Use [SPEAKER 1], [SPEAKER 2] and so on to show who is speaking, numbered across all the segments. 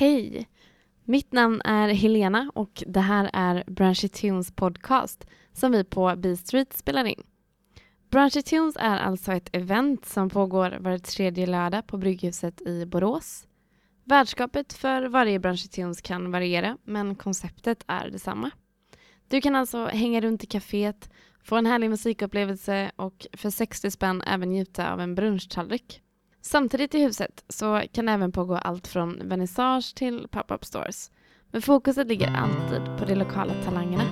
[SPEAKER 1] Hej! Mitt namn är Helena och det här är Branchy Tunes podcast som vi på B Street spelar in. Branchy Tunes är alltså ett event som pågår var tredje lördag på Brygghuset i Borås. Värdskapet för varje Branchy Tunes kan variera men konceptet är detsamma. Du kan alltså hänga runt i kaféet, få en härlig musikupplevelse och för 60 spänn även njuta av en brunchtallrik. Samtidigt i huset så kan det även pågå allt från vernissage till pop-up stores. Men fokuset ligger alltid på de lokala talangerna.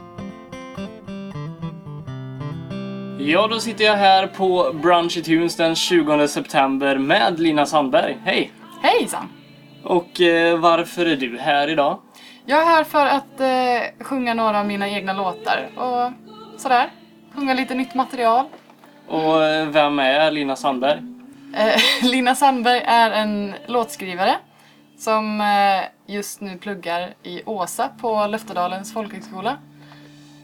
[SPEAKER 2] Ja, då sitter jag här på Brunchy Tunes den 20 september med Lina Sandberg. Hej!
[SPEAKER 3] Hejsan!
[SPEAKER 2] Och eh, varför är du här idag?
[SPEAKER 3] Jag är här för att eh, sjunga några av mina egna låtar och sådär. Sjunga lite nytt material.
[SPEAKER 2] Och eh, vem är Lina Sandberg?
[SPEAKER 3] Eh, Lina Sandberg är en låtskrivare som eh, just nu pluggar i Åsa på Löftedalens folkhögskola.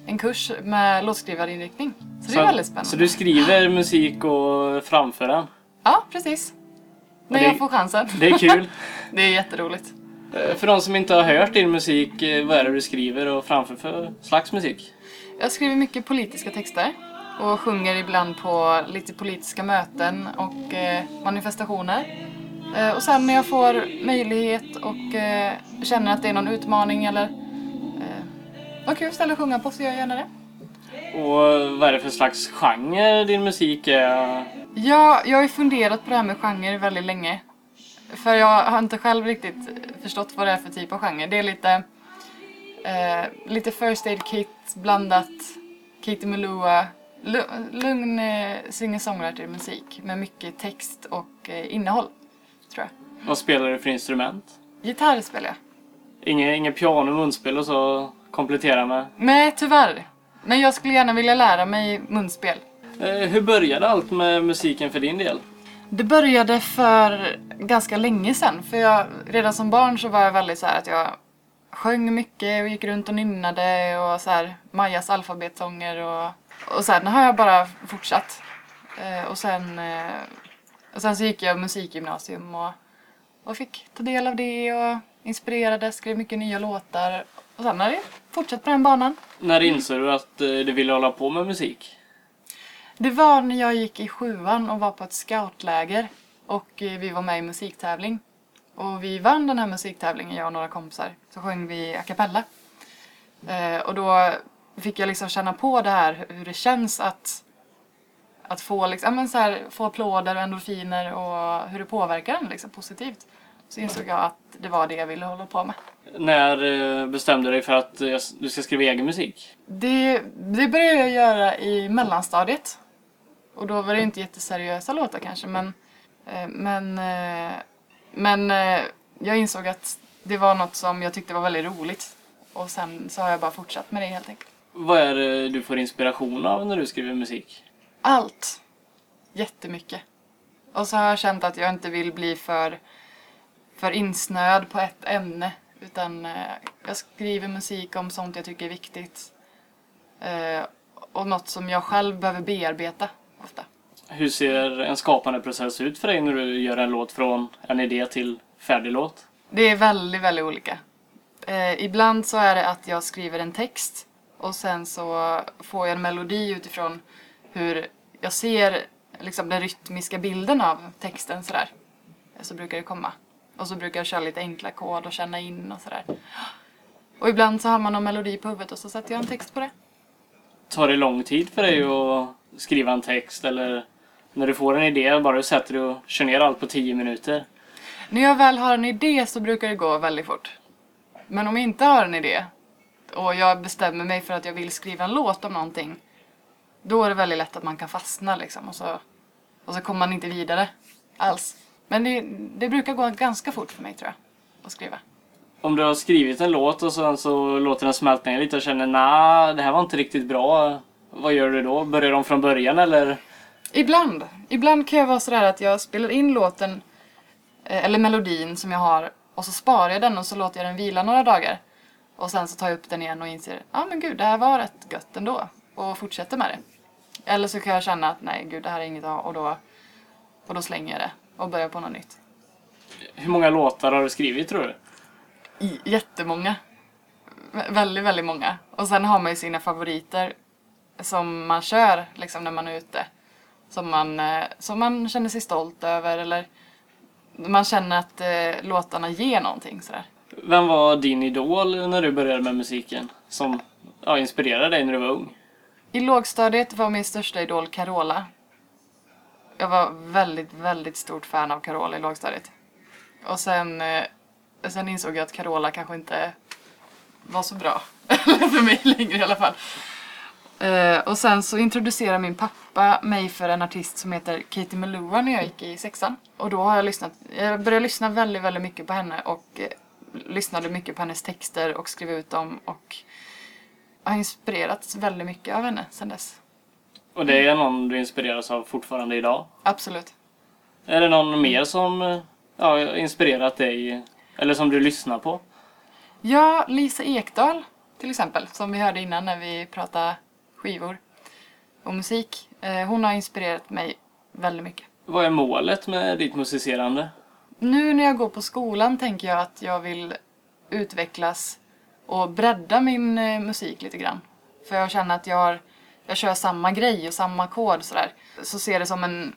[SPEAKER 3] En kurs med låtskrivarinriktning. Så det är väldigt spännande.
[SPEAKER 2] Så du skriver musik och framför den?
[SPEAKER 3] Ja, precis. När
[SPEAKER 2] det-
[SPEAKER 3] jag får chansen.
[SPEAKER 2] Det är kul.
[SPEAKER 3] Det är jätteroligt.
[SPEAKER 2] Eh, för de som inte har hört din musik, vad är det du skriver och framför för slags musik?
[SPEAKER 3] Jag skriver mycket politiska texter och sjunger ibland på lite politiska möten och eh, manifestationer. Eh, och sen när jag får möjlighet och eh, känner att det är någon utmaning eller eh, något kul ställe att sjunga på så gör jag gärna det.
[SPEAKER 2] Och vad är det för slags genre din musik är?
[SPEAKER 3] Ja, jag har ju funderat på det här med genre väldigt länge. För jag har inte själv riktigt förstått vad det är för typ av genre. Det är lite, eh, lite First Aid Kit blandat Katie Melua. Lu- Lugn eh, singer-songwriter musik med mycket text och eh, innehåll, tror jag.
[SPEAKER 2] Vad spelar du för instrument?
[SPEAKER 3] Gitarr spelar jag.
[SPEAKER 2] Inget, inget piano, munspel och så komplettera med?
[SPEAKER 3] Nej, tyvärr. Men jag skulle gärna vilja lära mig munspel.
[SPEAKER 2] Eh, hur började allt med musiken för din del?
[SPEAKER 3] Det började för ganska länge sedan. För jag, redan som barn så var jag väldigt så att jag sjöng mycket och gick runt och nynnade och så här Majas alfabetsånger och, och sen har jag bara fortsatt. Eh, och, sen, eh, och sen så gick jag musikgymnasium och, och fick ta del av det och inspirerades, skrev mycket nya låtar. Och sen har jag fortsatt på den banan.
[SPEAKER 2] När insåg du att eh, du ville hålla på med musik?
[SPEAKER 3] Det var när jag gick i sjuan och var på ett scoutläger och eh, vi var med i musiktävling. Och vi vann den här musiktävlingen, jag och några kompisar. Så sjöng vi a cappella. Eh, och då fick jag liksom känna på det här hur det känns att, att få, liksom, ja, men så här, få applåder och endorfiner och hur det påverkar en liksom, positivt. Så insåg jag att det var det jag ville hålla på med.
[SPEAKER 2] När eh, bestämde du dig för att eh, du ska skriva egen musik?
[SPEAKER 3] Det, det började jag göra i mellanstadiet. Och då var det inte jätteseriösa låtar kanske men eh, men, men jag insåg att det var något som jag tyckte var väldigt roligt. Och sen så har jag bara fortsatt med det helt enkelt.
[SPEAKER 2] Vad är det du får inspiration av när du skriver musik?
[SPEAKER 3] Allt! Jättemycket. Och så har jag känt att jag inte vill bli för, för insnöad på ett ämne. Utan eh, jag skriver musik om sånt jag tycker är viktigt. Eh, och något som jag själv behöver bearbeta ofta.
[SPEAKER 2] Hur ser en skapande process ut för dig när du gör en låt från en idé till färdig låt?
[SPEAKER 3] Det är väldigt, väldigt olika. Eh, ibland så är det att jag skriver en text och sen så får jag en melodi utifrån hur jag ser liksom, den rytmiska bilden av texten sådär. Så brukar det komma. Och så brukar jag köra lite enkla ackord och känna in och sådär. Och ibland så har man någon melodi på huvudet och så sätter jag en text på det.
[SPEAKER 2] Tar det lång tid för dig att skriva en text eller när du får en idé, bara du sätter dig och kör ner allt på 10 minuter?
[SPEAKER 3] När jag väl har en idé så brukar det gå väldigt fort. Men om jag inte har en idé och jag bestämmer mig för att jag vill skriva en låt om någonting. Då är det väldigt lätt att man kan fastna liksom och så, och så kommer man inte vidare alls. Men det, det brukar gå ganska fort för mig tror jag, att skriva.
[SPEAKER 2] Om du har skrivit en låt och sen så låter den smälta ner lite och känner nej, det här var inte riktigt bra. Vad gör du då? Börjar de från början eller?
[SPEAKER 3] Ibland. Ibland kan jag vara sådär att jag spelar in låten eh, eller melodin som jag har och så sparar jag den och så låter jag den vila några dagar. Och sen så tar jag upp den igen och inser, ja ah, men gud det här var rätt gött ändå. Och fortsätter med det. Eller så kan jag känna att nej gud det här är inget ha och då, och då slänger jag det och börjar på något nytt.
[SPEAKER 2] Hur många låtar har du skrivit tror du?
[SPEAKER 3] i- jättemånga. Vä- Väldigt, väldigt många. Och sen har man ju sina favoriter som man kör liksom när man är ute. Som man, eh, som man känner sig stolt över eller man känner att eh, låtarna ger någonting sådär.
[SPEAKER 2] Vem var din idol när du började med musiken? Som ja, inspirerade dig när du var ung?
[SPEAKER 3] I lågstadiet var min största idol Carola. Jag var väldigt, väldigt stort fan av Carola i lågstadiet. Och sen, eh, sen insåg jag att Carola kanske inte var så bra. för mig längre i alla fall. Eh, och sen så introducerade min pappa mig för en artist som heter Katie Melua när jag gick i sexan. Och då har jag lyssnat, jag började lyssna väldigt, väldigt mycket på henne och eh, lyssnade mycket på hennes texter och skrev ut dem och har inspirerats väldigt mycket av henne sedan dess.
[SPEAKER 2] Och det är någon du inspireras av fortfarande idag?
[SPEAKER 3] Absolut.
[SPEAKER 2] Är det någon mer som ja, inspirerat dig? Eller som du lyssnar på?
[SPEAKER 3] Ja, Lisa Ekdahl till exempel, som vi hörde innan när vi pratade skivor och musik. Eh, hon har inspirerat mig väldigt mycket.
[SPEAKER 2] Vad är målet med ditt musicerande?
[SPEAKER 3] Nu när jag går på skolan tänker jag att jag vill utvecklas och bredda min eh, musik lite grann. För jag känner att jag, har, jag kör samma grej och samma kod sådär. Så ser det som en,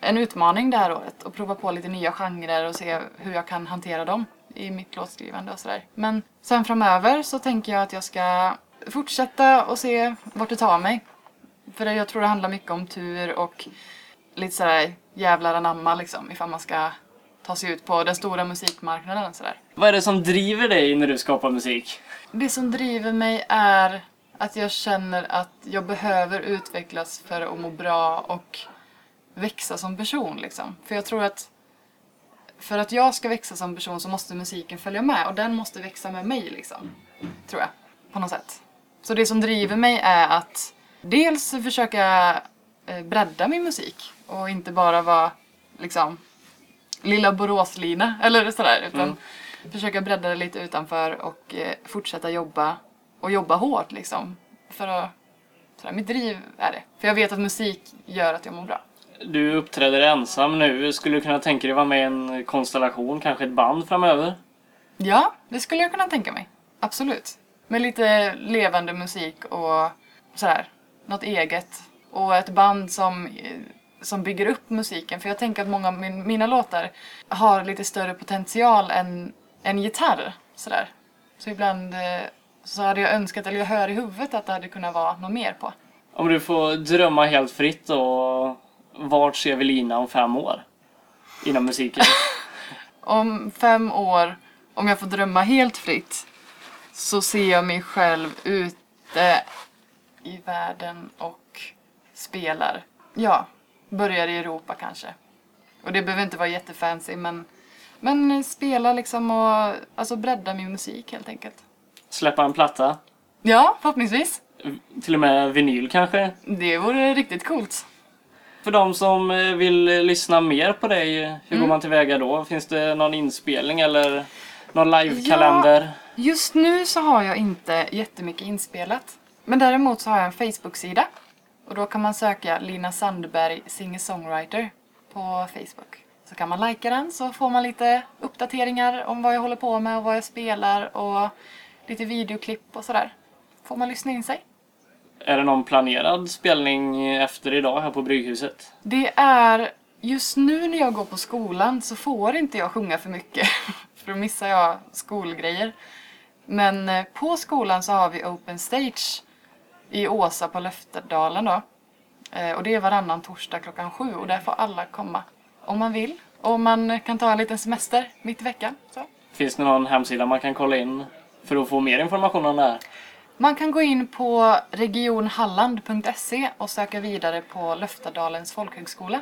[SPEAKER 3] en utmaning det här året och prova på lite nya genrer och se hur jag kan hantera dem i mitt låtskrivande och sådär. Men sen framöver så tänker jag att jag ska fortsätta och se vart det tar mig. För jag tror det handlar mycket om tur och lite sådär jävlar anamma liksom ifall man ska ta sig ut på den stora musikmarknaden sådär.
[SPEAKER 2] Vad är det som driver dig när du skapar musik?
[SPEAKER 3] Det som driver mig är att jag känner att jag behöver utvecklas för att må bra och växa som person liksom. För jag tror att för att jag ska växa som person så måste musiken följa med och den måste växa med mig liksom. Tror jag. På något sätt. Så det som driver mig är att dels försöka eh, bredda min musik och inte bara vara liksom lilla Boråslina eller sådär utan försöka bredda det lite utanför och eh, fortsätta jobba och jobba hårt liksom. För att, sådär, mitt driv är det. För jag vet att musik gör att jag mår bra.
[SPEAKER 2] Du uppträder ensam nu. Skulle du kunna tänka dig vara med i en konstellation, kanske ett band framöver?
[SPEAKER 3] Ja, det skulle jag kunna tänka mig. Absolut. Med lite levande musik och sådär, något eget. Och ett band som, eh, som bygger upp musiken. För jag tänker att många av min, mina låtar har lite större potential än en gitarr. Sådär. Så ibland eh, så hade jag önskat, eller jag hör i huvudet att det hade kunnat vara något mer på.
[SPEAKER 2] Om du får drömma helt fritt och vart ser vi Lina om fem år? Inom musiken.
[SPEAKER 3] Om fem år, om jag får drömma helt fritt, så ser jag mig själv ute i världen och spelar. Ja, börjar i Europa kanske. Och det behöver inte vara jättefancy, men, men spela liksom och alltså bredda min musik helt enkelt.
[SPEAKER 2] Släppa en platta.
[SPEAKER 3] Ja, förhoppningsvis.
[SPEAKER 2] Till och med vinyl kanske.
[SPEAKER 3] Det vore riktigt coolt.
[SPEAKER 2] För de som eh, vill lyssna mer på dig, hur går man tillväga då? Finns det någon inspelning eller någon livekalender?
[SPEAKER 3] Just nu så har jag inte jättemycket inspelat. Men däremot så har jag en Facebook-sida. Och då kan man söka Lina Sandberg singer-songwriter på Facebook. Så kan man likea den så får man lite uppdateringar om vad jag håller på med och vad jag spelar och lite videoklipp och sådär. Får man lyssna in sig.
[SPEAKER 2] Är det någon planerad spelning efter idag här på Brygghuset?
[SPEAKER 3] Det är just nu när jag går på skolan så får inte jag sjunga för mycket. för då missar jag skolgrejer. Men eh, på skolan så har vi open stage i Åsa på Löfterdalen då. Eh, Och det är varannan torsdag klockan sju och där får alla komma om man vill. Och man kan ta en liten semester mitt i veckan. Så.
[SPEAKER 2] Finns det någon hemsida man kan kolla in för att få mer information om det här?
[SPEAKER 3] Man kan gå in på regionhalland.se och söka vidare på Löfterdalens folkhögskola.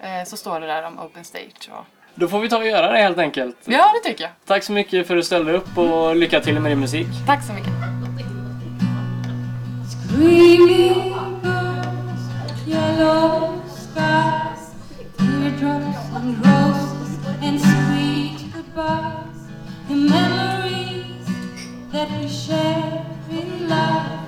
[SPEAKER 3] Eh, Så står det där om open stage. Och...
[SPEAKER 2] Då får vi ta och göra det helt enkelt.
[SPEAKER 3] Ja, det tycker jag.
[SPEAKER 2] Tack så mycket för att du ställde upp och lycka till med din musik.
[SPEAKER 3] Tack så mycket.
[SPEAKER 4] That we share in life.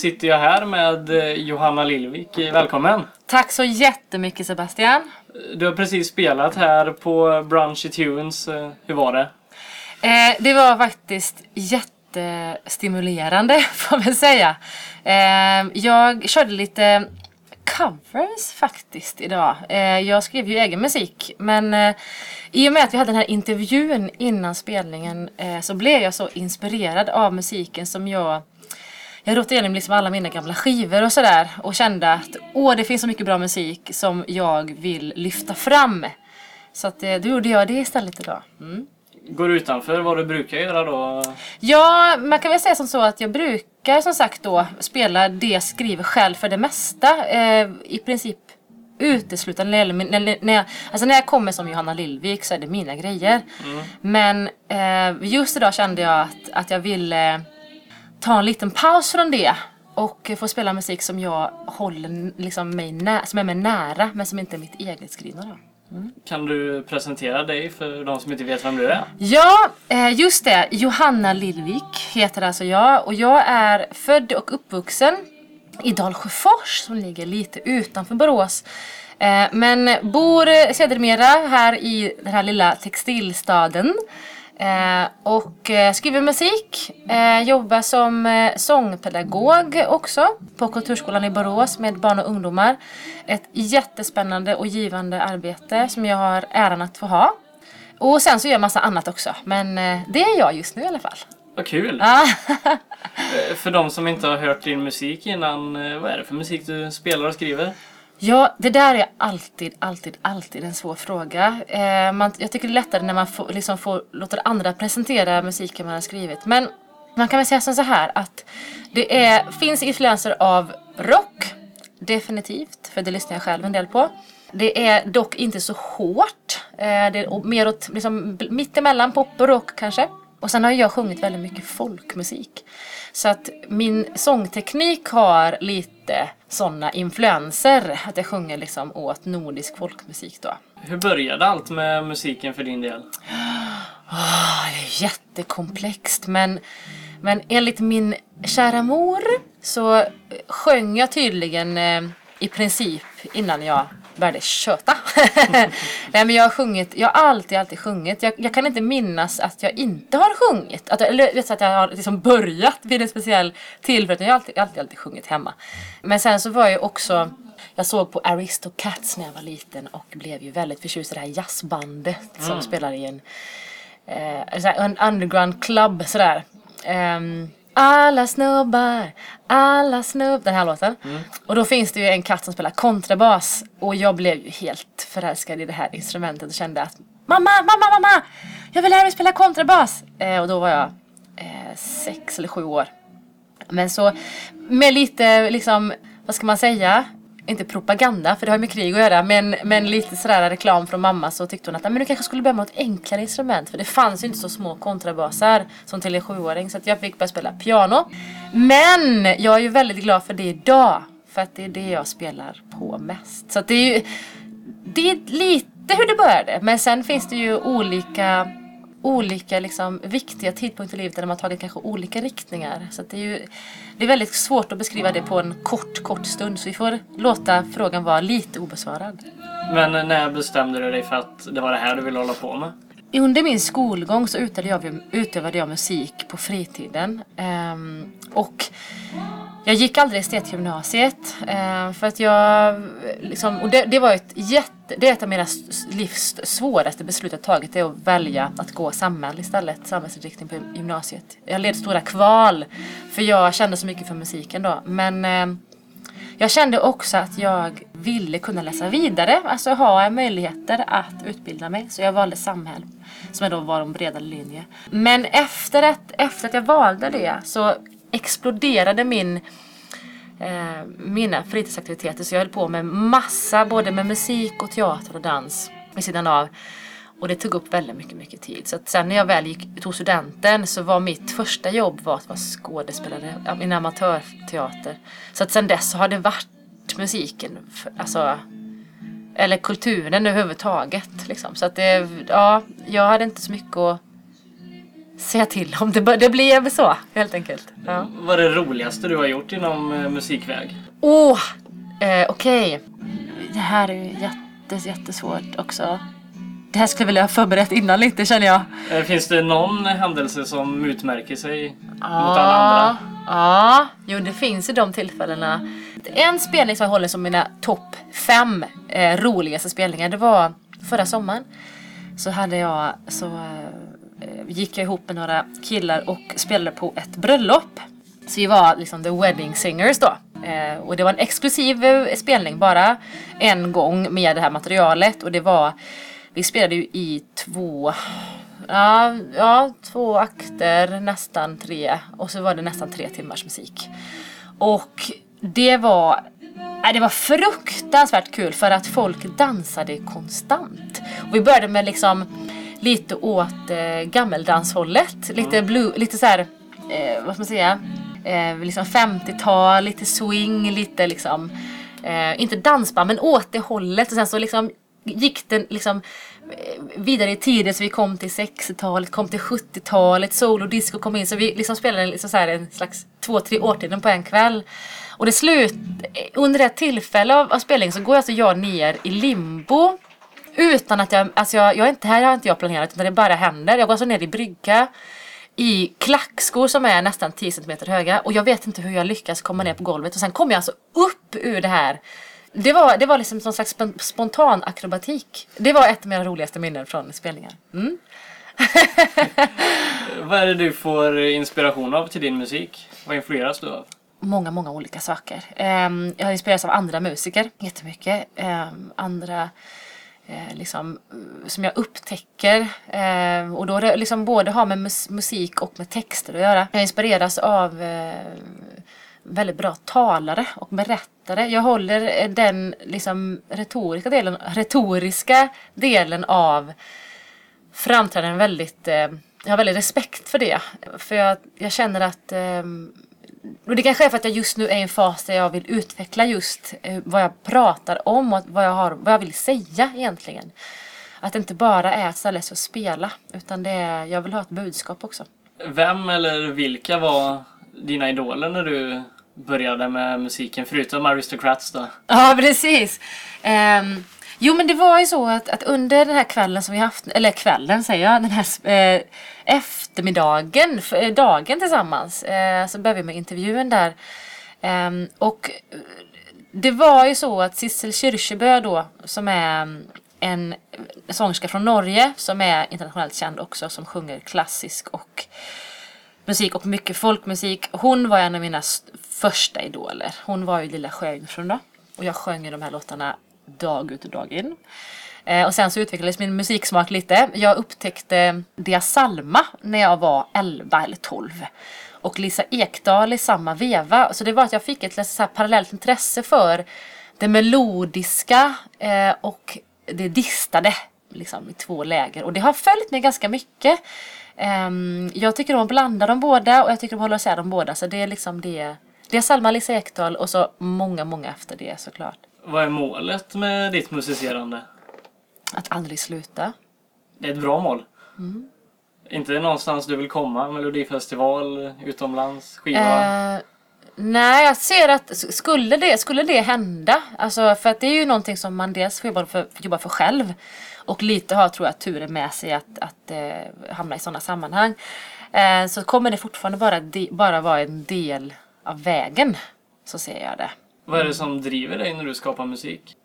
[SPEAKER 2] Sitter jag här med eh, Johanna Lillvik. Välkommen!
[SPEAKER 5] Tack så jättemycket Sebastian.
[SPEAKER 2] Du har precis spelat här på Brunchy Tunes. Eh, Hur var det?
[SPEAKER 5] Eh, det var faktiskt jättestimulerande får man säga. Eh, jag körde lite covers faktiskt idag. Eh, jag skrev ju egen musik men eh, i och med att vi hade den här intervjun innan spelningen eh, så blev jag så inspirerad av musiken som jag jag rotade igenom liksom alla mina gamla skivor och sådär och kände att åh, det finns så mycket bra musik som jag vill lyfta fram. Så att, eh, då gjorde jag det istället idag. Mm.
[SPEAKER 2] Går du utanför vad du brukar göra då?
[SPEAKER 5] Ja, man kan väl säga som så att jag brukar som sagt då spela det jag skriver själv för det mesta. Eh, I princip uteslutande när, när, när, jag, alltså när jag kommer som Johanna Lillvik så är det mina grejer. Men eh, just idag kände jag att, att jag ville ta en liten paus från det och få spela musik som jag håller liksom mig nä- som är mig nära men som inte är mitt eget skrivna. Då.
[SPEAKER 2] Kan du presentera dig för de som inte vet vem du är?
[SPEAKER 5] Ja, eh, just det. Johanna Lillvik heter alltså jag och jag är född och uppvuxen i Dalsjöfors som ligger lite utanför Borås. Eh, Men bor eh, sedermera här i den här lilla textilstaden. Eh, Och eh, skriver musik, eh, jobbar som sångpedagog också på Kulturskolan i Borås med barn och ungdomar. Ett jättespännande och givande arbete som jag har äran att få ha. Och sen så gör jag massa annat också. Men det är jag just nu i alla fall.
[SPEAKER 2] Vad kul! För de som inte har hört din musik innan, vad är det för musik du spelar och skriver?
[SPEAKER 5] Ja, det där är alltid, alltid, alltid en svår fråga. Eh, man, jag tycker det är lättare när man får, liksom får, låter andra presentera musiken man har skrivit. Men man kan väl säga som så här att det är, finns influenser av rock. Definitivt, för det lyssnar jag själv en del på. Det är dock inte så hårt. Eh, det är mer åt liksom, mittemellan pop och rock kanske. Och sen har jag sjungit väldigt mycket folkmusik. Så att min sångteknik har lite sådana influenser. Att jag sjunger liksom åt nordisk folkmusik då.
[SPEAKER 2] Hur började allt med musiken för din del?
[SPEAKER 5] Ah, det är jättekomplext men, men enligt min kära mor så sjöng jag tydligen eh, i princip innan jag började köta. Nej men jag har sjungit, jag har alltid, alltid sjungit. Jag, jag kan inte minnas att jag inte har sjungit. Att, eller vet att jag har liksom börjat vid en speciell tillfälle. Jag har alltid, alltid, alltid sjungit hemma. Men sen så var jag också jag såg på Aristocats när jag var liten och blev ju väldigt förtjust i det här jazzbandet som spelar i en eh, en underground club sådär. Ehm, alla snubbar, alla snubb, den här låten. Och då finns det ju en katt som spelar kontrabas och jag blev ju helt förälskad i det här instrumentet och kände att Mamma, mamma, mamma! Jag vill lära mig spela kontrabas! Eh, och då var jag eh, sex eller sju år. Men så med lite liksom, vad ska man säga? Inte propaganda, för det har ju med krig att göra, men, men lite sådär reklam från mamma så tyckte hon att ah, men du kanske skulle börja med ett enklare instrument. För det fanns ju inte så små kontrabasar som till en sjuåring. Så att jag fick börja spela piano. Men jag är ju väldigt glad för det idag. För att det är det jag spelar på mest. Så att det är ju det är lite hur det började. Men sen finns det ju olika olika liksom, viktiga tidpunkter i livet där de har tagit kanske olika riktningar. Så att det är ju det är väldigt svårt att beskriva det på en kort, kort stund. Så vi får låta frågan vara lite obesvarad.
[SPEAKER 2] Men när bestämde du dig för att det var det här du ville hålla på med?
[SPEAKER 5] Under min skolgång så utövade jag, utövade jag musik på fritiden. Um, och jag gick aldrig estetgymnasiet. Uh, för att jag liksom, och det, det var ett jätte, det är ett av mina livs svåraste beslut jag tagit. Det är att välja att gå samhäll istället. Samhällsinriktning på gymnasiet. Jag led stora kval. För jag kände så mycket för musiken då. Men ehm, jag kände också att jag ville kunna läsa vidare, alltså ha möjligheter att utbilda mig. Så jag valde Samhäll, som då var en bredare linje. Men efter att, efter att jag valde det så exploderade min eh, mina fritidsaktiviteter. Så jag höll på med massa, både med musik och teater och dans vid sidan av. Och det tog upp väldigt mycket, mycket tid. Så sen när jag väl gick, tog studenten så var mitt första jobb var att vara skådespelare i en amatörteater. Så att sen dess så har det varit musiken, alltså eller kulturen överhuvudtaget. Liksom. Så att det, ja, jag hade inte så mycket att säga till om. Det, det blev så helt enkelt. Ja.
[SPEAKER 2] Vad är det roligaste du har gjort inom eh, musikväg?
[SPEAKER 5] Åh! eh, Okej. Det här är ju jättes, jättesvårt också. Det här skulle jag vilja ha förberett innan lite känner jag.
[SPEAKER 2] Eh, Finns det någon händelse som utmärker sig mot alla andra?
[SPEAKER 5] Ja, jo det finns i de tillfällena. En spelning som jag håller som mina topp fem eh, roligaste spelningar, det var förra sommaren. Så hade jag, så eh, gick jag ihop med några killar och spelade på ett bröllop. Så vi var liksom the wedding singers då. Eh, och det var en exklusiv eh, spelning bara en gång med det här materialet och det var vi spelade ju i två Ja, ja, två akter, nästan tre. Och så var det nästan tre timmars musik. Och det var, nej, det var fruktansvärt kul för att folk dansade konstant. Och vi började med liksom lite åt eh, gammeldanshållet. Lite, blue, lite så här, eh, vad ska man säga, eh, liksom 50-tal, lite swing, lite liksom, eh, inte dansband men åt det hållet. Och sen så liksom gick den liksom eh, vidare i tiden så vi kom till 60-talet, kom till 70-talet, soul och disco kom in så vi liksom spelade liksom så här en slags två, tre årtionden på en kväll. Och det slut, eh, under ett tillfälle av, av spelningen så går alltså jag ner i limbo utan att jag, alltså jag, jag är inte här har inte jag planerat utan det bara händer. Jag går alltså ner i brygga i klackskor som är nästan 10 cm höga och jag vet inte hur jag lyckas komma ner på golvet och sen kommer jag alltså upp ur det här. Det var, det var liksom någon slags spon- spontan akrobatik. Det var ett av mina roligaste minnen från spelningar. Mm.
[SPEAKER 2] Vad är det du får inspiration av till din musik? Vad influeras du av?
[SPEAKER 5] många, många olika saker. Ehm, jag har inspirerats av andra musiker jättemycket. Ehm, andra eh, liksom, eh, som jag upptäcker. Ehm, och då liksom både har med mus- musik och med texter att göra. Jag inspireras av eh, väldigt bra talare och berättare. Jag håller eh, den liksom retoriska delen, retoriska delen av framträdanden väldigt, eh, jag har väldigt respekt för det. För jag, jag känner att eh, och det kanske är för att jag just nu är i en fas där jag vill utveckla just eh, vad jag pratar om och vad jag, har, vad jag vill säga egentligen. Att det inte bara är att ställa sig och spela utan det är, jag vill ha ett budskap också.
[SPEAKER 2] Vem eller vilka var dina idoler när du började med musiken? Förutom Aristocrats då?
[SPEAKER 5] Ja, precis. Um, jo, men det var ju så att, att under den här kvällen som vi haft, eller kvällen säger jag, den här eh, eftermiddagen, eh, dagen tillsammans, eh, så började vi med intervjun där. Um, och eh, det var ju så att Sissel Kyrkjebø då, som är mm, en sångerska från Norge, som är internationellt känd också, som sjunger klassisk och musik och mycket folkmusik. Hon var en av mina första idoler. Hon var ju Lilla Sjöjungfrun då. Och jag sjöng ju de här låtarna dag ut och dag in. Eh, och sen så utvecklades min musiksmak lite. Jag upptäckte Dia Salma när jag var 11 eller 12. Och Lisa Ekdahl i samma veva. Så det var att jag fick ett så här parallellt intresse för det melodiska eh, och det distade liksom, i två läger. Och det har följt mig ganska mycket. Ehm, jag tycker om att blanda dem båda och jag tycker om att hålla isär dem båda. Så det är liksom det. Det är Salma Lisa Ekdahl och så många, många efter det såklart.
[SPEAKER 2] Vad är målet med ditt musicerande?
[SPEAKER 5] Att aldrig sluta.
[SPEAKER 2] Det är ett bra mål.
[SPEAKER 5] Mm.
[SPEAKER 2] Inte någonstans du vill komma? Melodifestival, utomlands, skiva?
[SPEAKER 5] Eh, nej, jag ser att skulle det, skulle det hända, alltså för att det är ju någonting som man dels får jobba för, jobba för själv och lite har tror jag turen med sig att, att eh, hamna i sådana sammanhang. Eh, så kommer det fortfarande bara, de, bara vara en del av vägen. Så ser jag det.
[SPEAKER 2] Vad är det som driver dig när du skapar musik?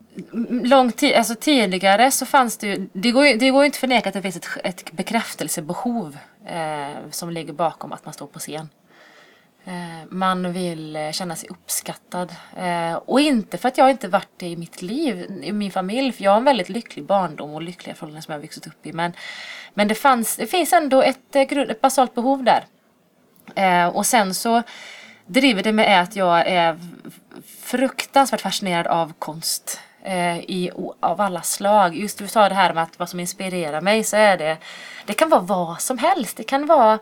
[SPEAKER 5] lång tid, alltså tidigare så fanns det ju, det går ju, det går inte att förneka att det finns ett, ett bekräftelsebehov eh, som ligger bakom att man står på scen. Eh, man vill eh, känna sig uppskattad. Eh, och inte för att jag inte varit det i mitt liv, i min familj. För jag har en väldigt lycklig barndom och lyckliga förhållanden som jag har vuxit upp i. Men, men det, fanns, det finns ändå ett, ett basalt behov där. Och sen så driver det mig att jag är fruktansvärt fascinerad av konst. I, av alla slag. Just du sa det här med att vad som inspirerar mig så är det Det kan vara vad som helst. Det kan vara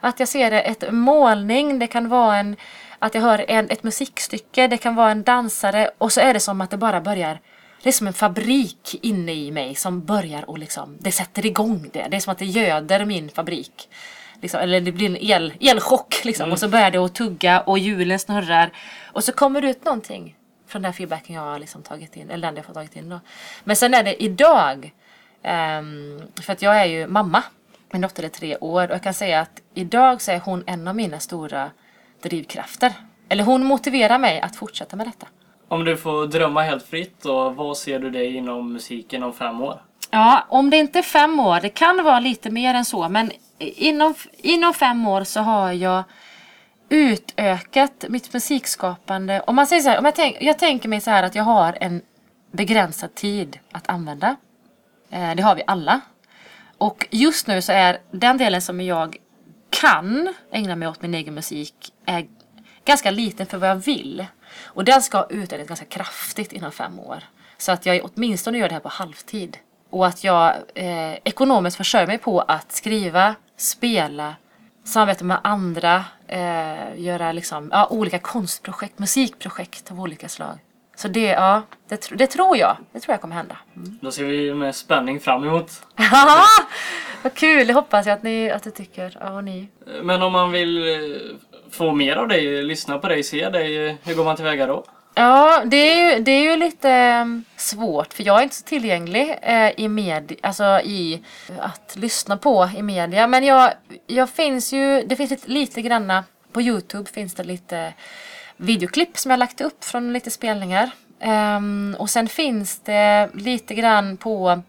[SPEAKER 5] att jag ser ett målning, det kan vara en att jag hör en, ett musikstycke, det kan vara en dansare och så är det som att det bara börjar det är som en fabrik inne i mig som börjar och liksom, det sätter igång det. Det är som att det göder min fabrik. Liksom, eller det blir en el, elchock liksom. Och så börjar det att tugga och hjulen snurrar. Och så kommer det ut någonting från den feedbacken jag har liksom tagit in. Eller den jag får tagit in då. Men sen är det idag. ehm, för att jag är ju mamma. Min dotter är tre år och jag kan säga att idag så är hon en av mina stora drivkrafter. Eller hon motiverar mig att fortsätta med detta.
[SPEAKER 2] Om du får drömma helt fritt då, vad ser du dig inom musiken om fem år?
[SPEAKER 5] Ja, om det inte är fem år, det kan vara lite mer än så, men inom, inom fem år så har jag utökat mitt musikskapande. Om man säger så här, om jag, tänk, jag tänker mig så här att jag har en begränsad tid att använda. Eh, det har vi alla. Och just nu så är den delen som jag kan ägna mig åt min egen musik är ganska liten för vad jag vill. Och den ska utökas ganska kraftigt inom fem år. Så att jag åtminstone gör det här på halvtid. Och att jag eh, ekonomiskt försörjer mig på att skriva, spela, samarbeta med andra, eh, göra liksom, ja, olika konstprojekt, musikprojekt av olika slag. Så det, ja, det, det tror jag. Det tror jag kommer hända. Mm.
[SPEAKER 2] Då ser vi med spänning fram emot.
[SPEAKER 5] Vad kul! Det hoppas jag att ni att du tycker. Ja, ni.
[SPEAKER 2] Men om man vill eh, få mer av dig, lyssna på dig, se dig, eh, hur går man tillväga då?
[SPEAKER 5] Ja, det är ju, det är ju lite mm, svårt för jag är inte så tillgänglig eh, i med, alltså i att lyssna på i media. Men jag, jag finns ju, det finns lite, lite granna, på Youtube finns det lite videoklipp som jag lagt upp från lite spelningar. Um, och sen finns det lite grann på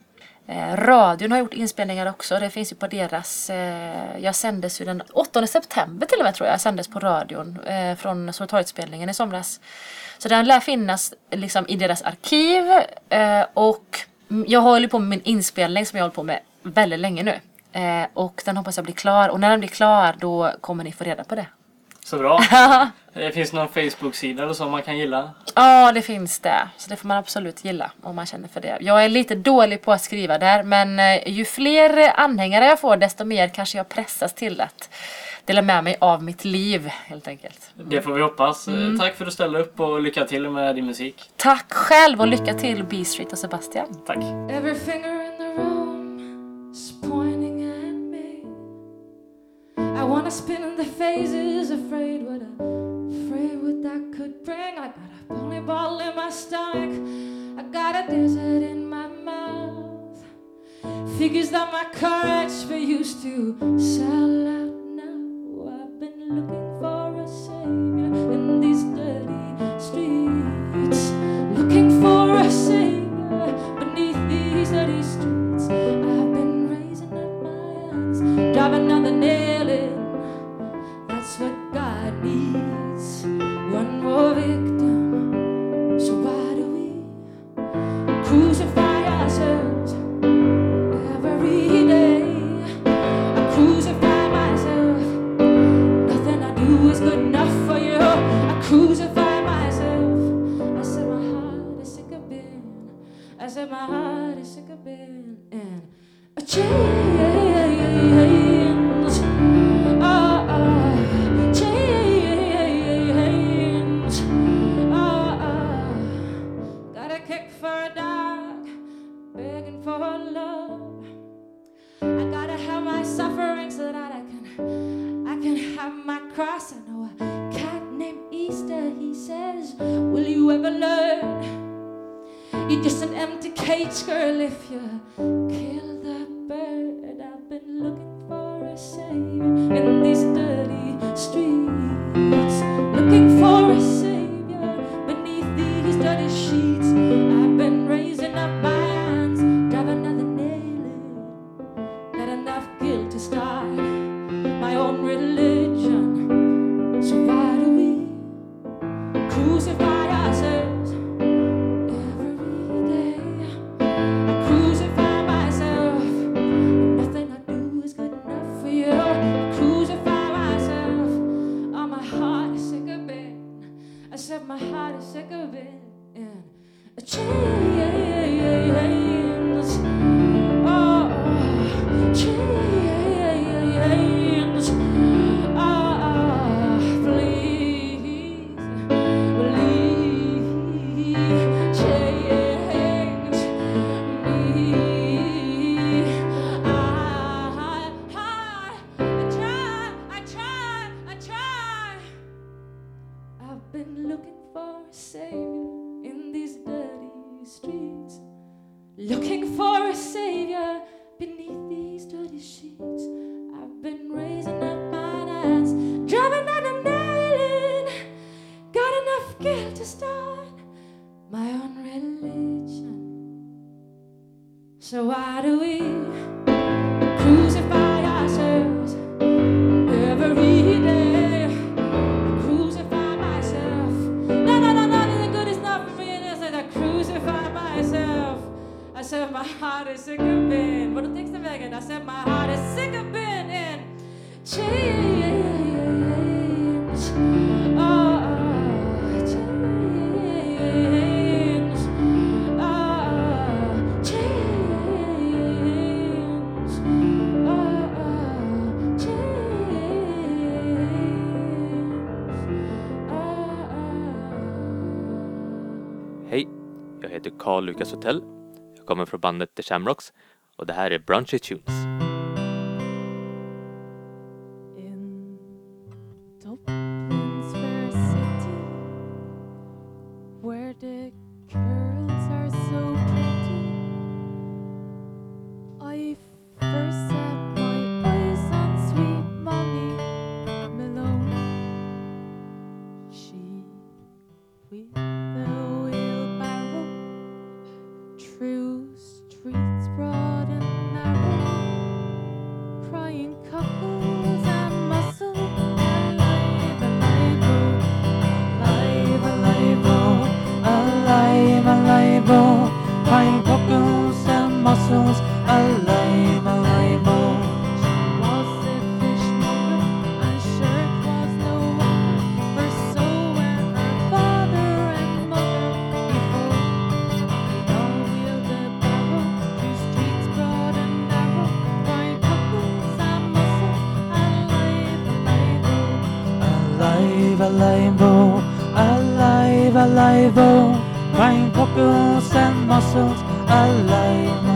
[SPEAKER 5] Eh, radion har gjort inspelningar också. Det finns ju på deras... Eh, jag sändes ju den 8 september till och med tror jag. Jag sändes på radion eh, från Soltorget-spelningen i somras. Så den lär finnas liksom i deras arkiv. Eh, och jag håller på med min inspelning som jag håller på med väldigt länge nu. Eh, och den hoppas jag blir klar. Och när den blir klar då kommer ni få reda på det.
[SPEAKER 2] Så bra. Det finns någon Facebook-sida eller så man kan gilla?
[SPEAKER 5] Ja, det finns det. Så det får man absolut gilla om man känner för det. Jag är lite dålig på att skriva där men eh, ju fler anhängare jag får desto mer kanske jag pressas till att dela med mig av mitt liv helt enkelt.
[SPEAKER 2] Det får vi hoppas. Eh, Tack för att du ställde upp och lycka till med din musik.
[SPEAKER 5] Tack själv och lycka till B Street och Sebastian.
[SPEAKER 2] Tack.
[SPEAKER 4] I wanna spin in the phases, afraid what I, afraid what that could bring. I got a bowling ball in my stomach. I got a desert in my mouth. Figures that my courage be used to sell out now. I've been looking a say heter Carl Lucas Hotell. Jag kommer från bandet The Shamrocks och det här är Brunchy Tunes.
[SPEAKER 6] Alive, alive, oh, crying cockles and mussels, alive, alive,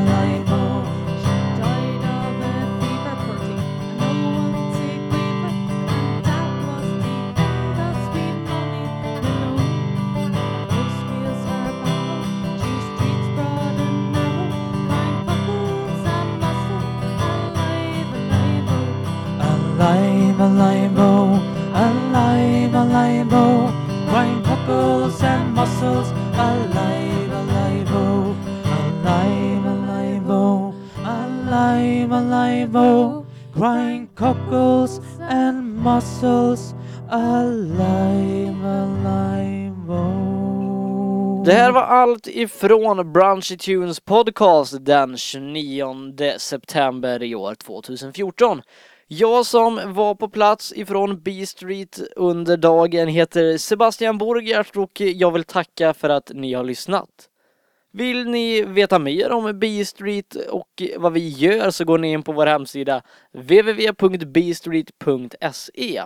[SPEAKER 7] alive, alive, oh, crying cockles and mussels, alive, alive, oh.
[SPEAKER 8] Det här var allt ifrån Brunchy Tunes podcast den 29 september i år 2014. Jag som var på plats ifrån B Street under dagen heter Sebastian Borgert och jag vill tacka för att ni har lyssnat. Vill ni veta mer om B Street och vad vi gör så går ni in på vår hemsida www.bstreet.se.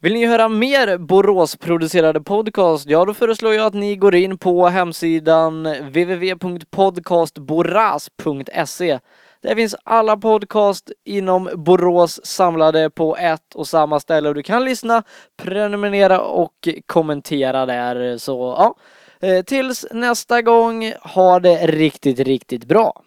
[SPEAKER 8] Vill ni höra mer Borås-producerade podcast? Ja, då föreslår jag att ni går in på hemsidan www.podcastboras.se. Där finns alla podcast inom Borås samlade på ett och samma ställe och du kan lyssna, prenumerera och kommentera där. Så ja, Eh, tills nästa gång, ha det riktigt, riktigt bra.